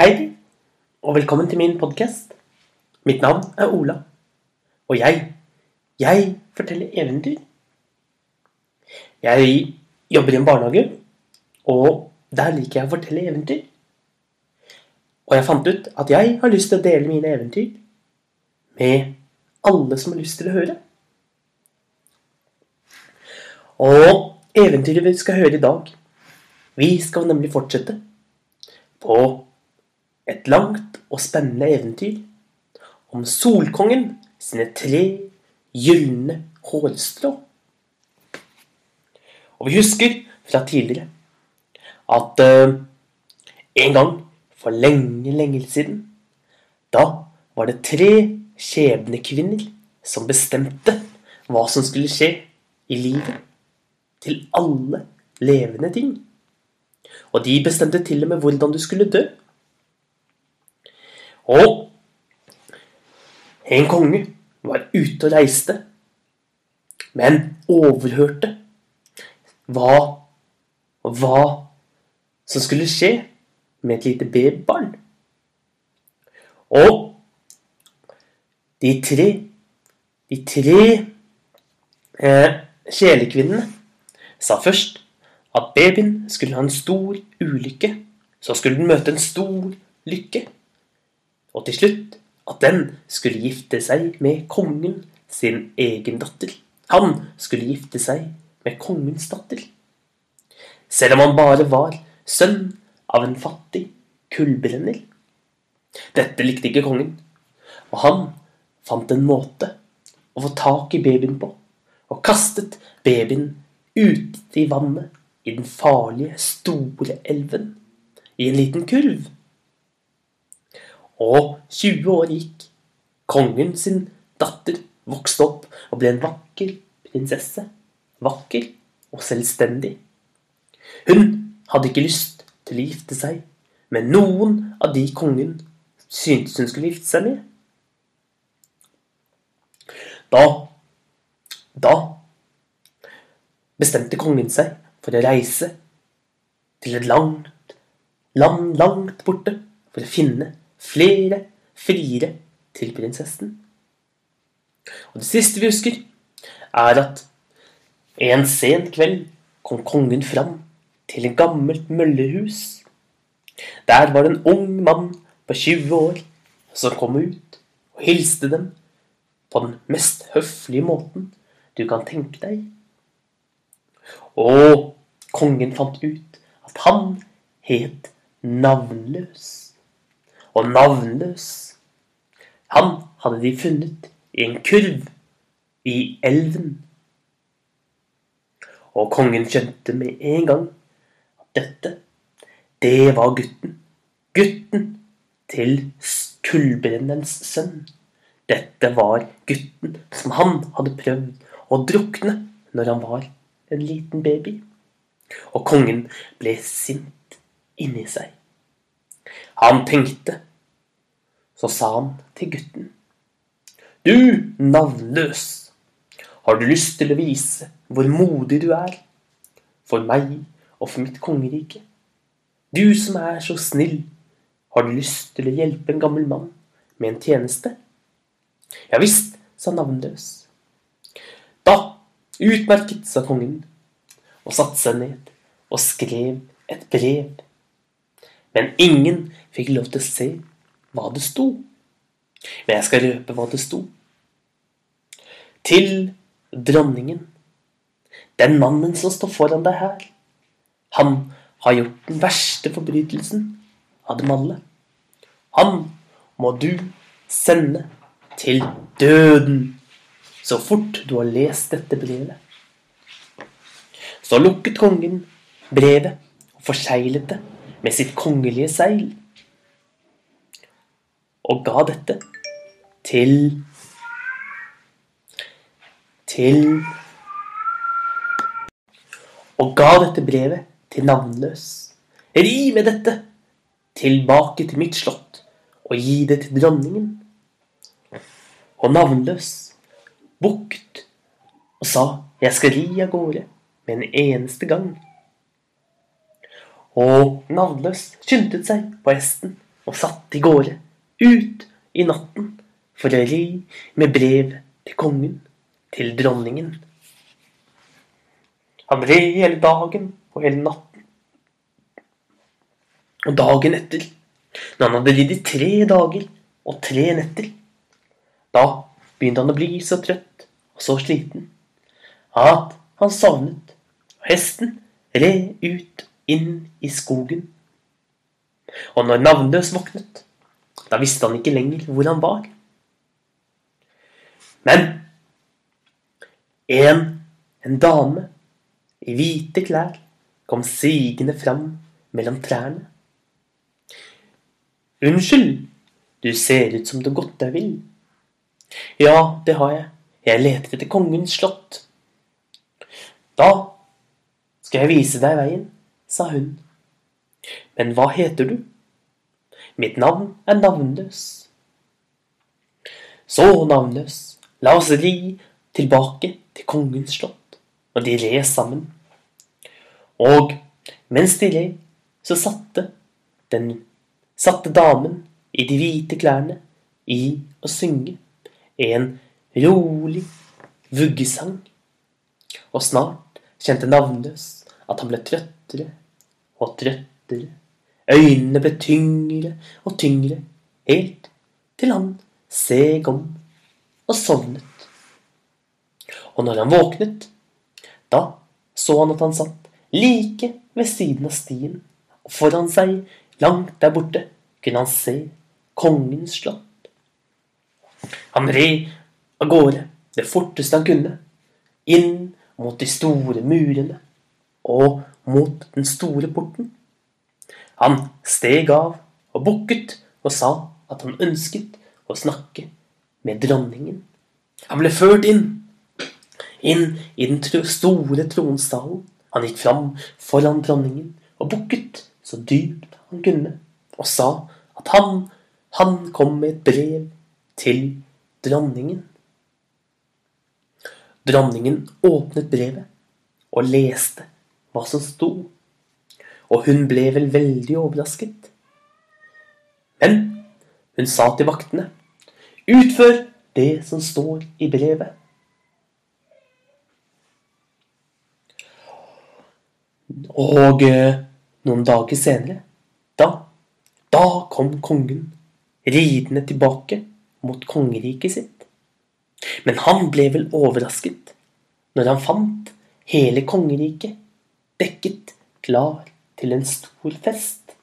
Hei, og velkommen til min podkast. Mitt navn er Ola, og jeg, jeg forteller eventyr. Jeg jobber i en barnehage, og der liker jeg å fortelle eventyr. Og jeg fant ut at jeg har lyst til å dele mine eventyr med alle som har lyst til å høre. Og eventyret vi skal høre i dag, vi skal nemlig fortsette på et langt og spennende eventyr om Solkongen sine tre gylne hårstrå. Og vi husker fra tidligere at uh, en gang for lenge, lenge siden Da var det tre skjebnekvinner som bestemte hva som skulle skje i livet til alle levende ting. Og de bestemte til og med hvordan du skulle dø. Og en konge var ute og reiste, men overhørte hva, hva som skulle skje med et lite babybarn. Og de tre de tre eh, kjælekvinnene sa først at babyen skulle ha en stor ulykke. Så skulle den møte en stor lykke og til slutt at den skulle gifte seg med kongen sin egen datter. Han skulle gifte seg med kongens datter. Selv om han bare var sønn av en fattig kullbrenner. Dette likte ikke kongen, og han fant en måte å få tak i babyen på, og kastet babyen ut i vannet i den farlige, store elven i en liten kurv. Og 20 år gikk. Kongen sin datter vokste opp og ble en vakker prinsesse. Vakker og selvstendig. Hun hadde ikke lyst til å gifte seg med noen av de kongen syntes hun skulle gifte seg med. Da Da bestemte kongen seg for å reise til et langt land langt borte for å finne flere friere til prinsessen. Og det siste vi husker, er at en sen kveld kom kongen fram til et gammelt møllehus. Der var det en ung mann på 20 år som kom ut og hilste dem på den mest høflige måten du kan tenke deg. Og kongen fant ut at han het Navnløs og navnløs. Han hadde de funnet i en kurv i elven. Og kongen skjønte med en gang at dette, det var gutten. Gutten til kullbrennerens sønn. Dette var gutten som han hadde prøvd å drukne når han var en liten baby. Og kongen ble sint inni seg. Han tenkte. Så sa han til gutten. Du navnløs, har du lyst til å vise hvor modig du er? For meg og for mitt kongerike. Du som er så snill, har du lyst til å hjelpe en gammel mann med en tjeneste? Ja visst, sa navnløs. Da, utmerket, sa kongen, og satte seg ned og skrev et brev men ingen fikk lov til å se hva det sto. Men jeg skal røpe hva det sto. Til dronningen. Den mannen som står foran deg her. Han har gjort den verste forbrytelsen av dem alle. Han må du sende til døden så fort du har lest dette brevet. Så lukket kongen brevet og forseglet det med sitt kongelige seil, og ga dette til til Og ga dette brevet til navnløs. Ri med dette tilbake til mitt slott og gi det til dronningen. Og navnløs bukt og sa jeg skal ri av gårde med en eneste gang og navnløs skyndte seg på hesten og satt i gårde ut i natten for å ri med brev til kongen, til dronningen. Han red hele dagen og hele natten. Og dagen etter, når han hadde ridd i tre dager og tre netter, da begynte han å bli så trøtt og så sliten at han sovnet, og hesten red ut inn i skogen. Og når Navnløs våknet, da visste han ikke lenger hvor han var. Men en, en dame i hvite klær kom sigende fram mellom trærne. Unnskyld, du ser ut som du godt deg vil. Ja, det har jeg. Jeg leter etter kongens slott. Da skal jeg vise deg veien, sa hun. Men hva heter du? Mitt navn er Navnløs. Så, Navnløs, la oss ri tilbake til kongens slott. Og de red sammen. Og mens de red, så satte den satte damen i de hvite klærne i å synge en rolig vuggesang. Og snart kjente Navnløs at han ble trøttere og trøttere. Øynene ble tyngre og tyngre, helt til han seg om og sovnet. Og når han våknet, da så han at han satt like ved siden av stien, og foran seg, langt der borte, kunne han se kongens slott. Han red av gårde det forteste han kunne, inn mot de store murene og mot den store porten. Han steg av og bukket og sa at han ønsket å snakke med dronningen. Han ble ført inn, inn i den store tronsalen. Han gikk fram foran dronningen og bukket så dypt han kunne, og sa at han, han kom med et brev til dronningen. Dronningen åpnet brevet og leste hva som sto og hun ble vel veldig overrasket. Men hun sa til vaktene, utfør det som står i brevet. Og eh, noen dager senere, da, da kom kongen ridende tilbake mot kongeriket sitt. Men han ble vel overrasket når han fant hele kongeriket dekket klar til en stor fest.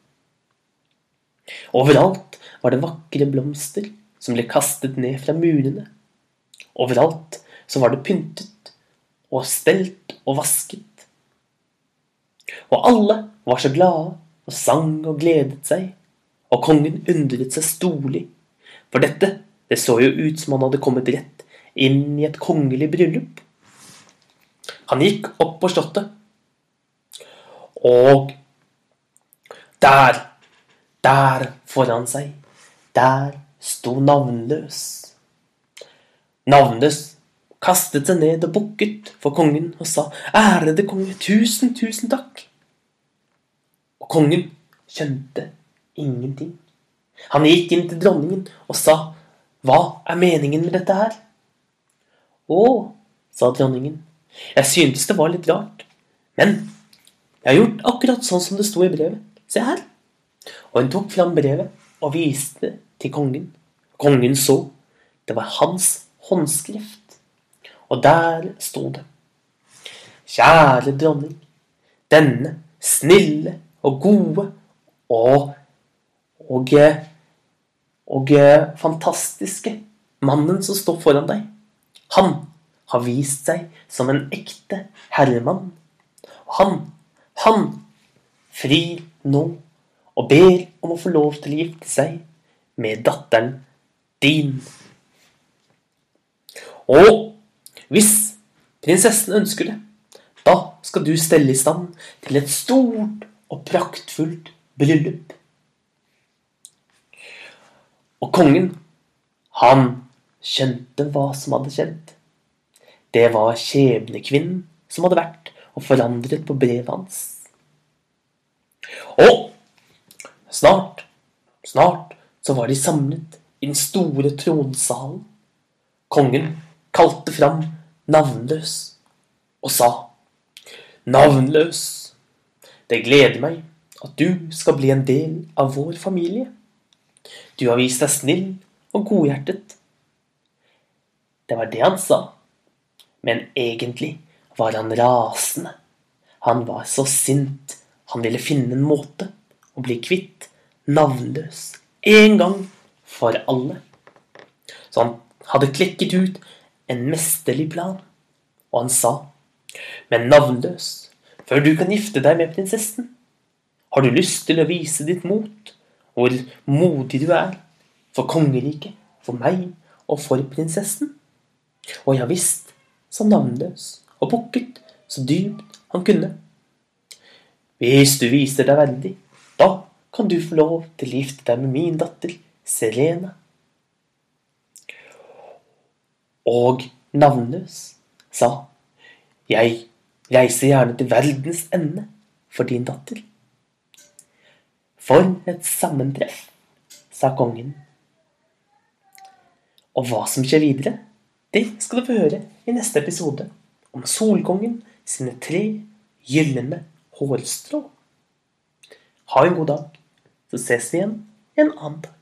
Overalt var det vakre blomster som ble kastet ned fra murene. Overalt så var det pyntet og stelt og vasket. Og alle var så glade og sang og gledet seg, og kongen undret seg storlig, for dette, det så jo ut som han hadde kommet rett inn i et kongelig bryllup. Han gikk opp på slottet, og der, der foran seg, der sto Navnløs. Navnløs kastet seg ned og bukket for kongen og sa, ærede konge, tusen, tusen takk. Og kongen skjønte ingenting. Han gikk inn til dronningen og sa, hva er meningen med dette her? Å, sa dronningen, jeg syntes det var litt rart, men jeg har gjort akkurat sånn som det sto i brevet. Se her. Og hun tok fram brevet og viste det til kongen. Kongen så. Det var hans håndskrift. Og der sto det. Kjære dronning. Denne snille og gode og og, og fantastiske mannen som står foran deg, han har vist seg som en ekte herremann. Og han, han frir nå og ber om å få lov til å gifte seg med datteren din. Og hvis prinsessen ønsker det, da skal du stelle i stand til et stort og praktfullt bryllup. Og kongen, han skjønte hva som hadde skjedd. Det var skjebnekvinnen som hadde vært og forandret på brevet hans. Og snart Snart så var de samlet i den store tronsalen. Kongen kalte fram Navnløs og sa Navnløs, det gleder meg at du skal bli en del av vår familie. Du har vist deg snill og godhjertet. Det var det han sa, men egentlig var han rasende. Han var så sint. Han ville finne en måte å bli kvitt navnløs en gang for alle. Så han hadde klekket ut en mesterlig plan, og han sa, men navnløs, før du kan gifte deg med prinsessen, har du lyst til å vise ditt mot, hvor modig du er, for kongeriket, for meg og for prinsessen? Og ja visst, sa navnløs og bukket så dypt han kunne. Hvis du viser deg verdig, da kan du få lov til å gifte deg med min datter Serena. Og navnløs sa, jeg reiser gjerne til verdens ende for din datter. For et sammentreff, sa kongen. Og hva som skjer videre, det skal du få høre i neste episode om Solkongen sine tre gylne hårstrå. Ha en god dag, så ses vi igjen en annen dag.